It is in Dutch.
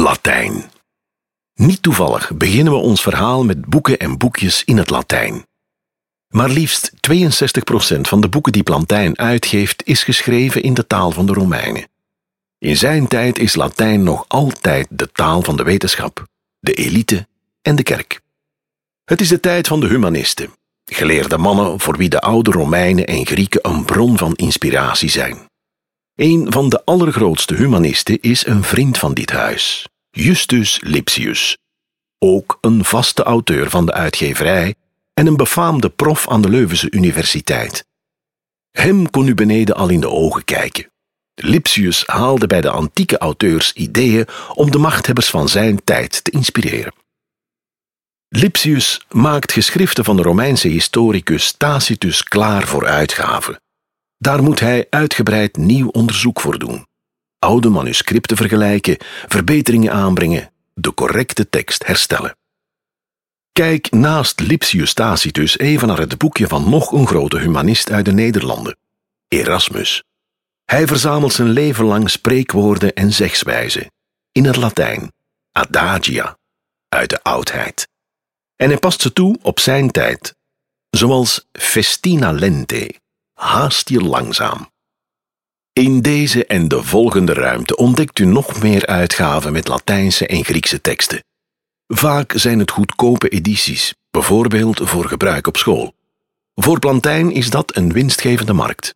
Latijn. Niet toevallig beginnen we ons verhaal met boeken en boekjes in het Latijn. Maar liefst 62% van de boeken die Plantijn uitgeeft is geschreven in de taal van de Romeinen. In zijn tijd is Latijn nog altijd de taal van de wetenschap, de elite en de kerk. Het is de tijd van de humanisten, geleerde mannen voor wie de oude Romeinen en Grieken een bron van inspiratie zijn. Een van de allergrootste humanisten is een vriend van dit huis, Justus Lipsius, ook een vaste auteur van de uitgeverij en een befaamde prof aan de Leuvense Universiteit. Hem kon u beneden al in de ogen kijken. Lipsius haalde bij de antieke auteurs ideeën om de machthebbers van zijn tijd te inspireren. Lipsius maakt geschriften van de Romeinse historicus Tacitus klaar voor uitgave. Daar moet hij uitgebreid nieuw onderzoek voor doen. Oude manuscripten vergelijken, verbeteringen aanbrengen, de correcte tekst herstellen. Kijk naast Lipsius Tacitus even naar het boekje van nog een grote humanist uit de Nederlanden, Erasmus. Hij verzamelt zijn leven lang spreekwoorden en zegswijzen in het Latijn, adagia, uit de oudheid. En hij past ze toe op zijn tijd, zoals festina lente, haast je langzaam. In deze en de volgende ruimte ontdekt u nog meer uitgaven met Latijnse en Griekse teksten. Vaak zijn het goedkope edities, bijvoorbeeld voor gebruik op school. Voor Plantijn is dat een winstgevende markt.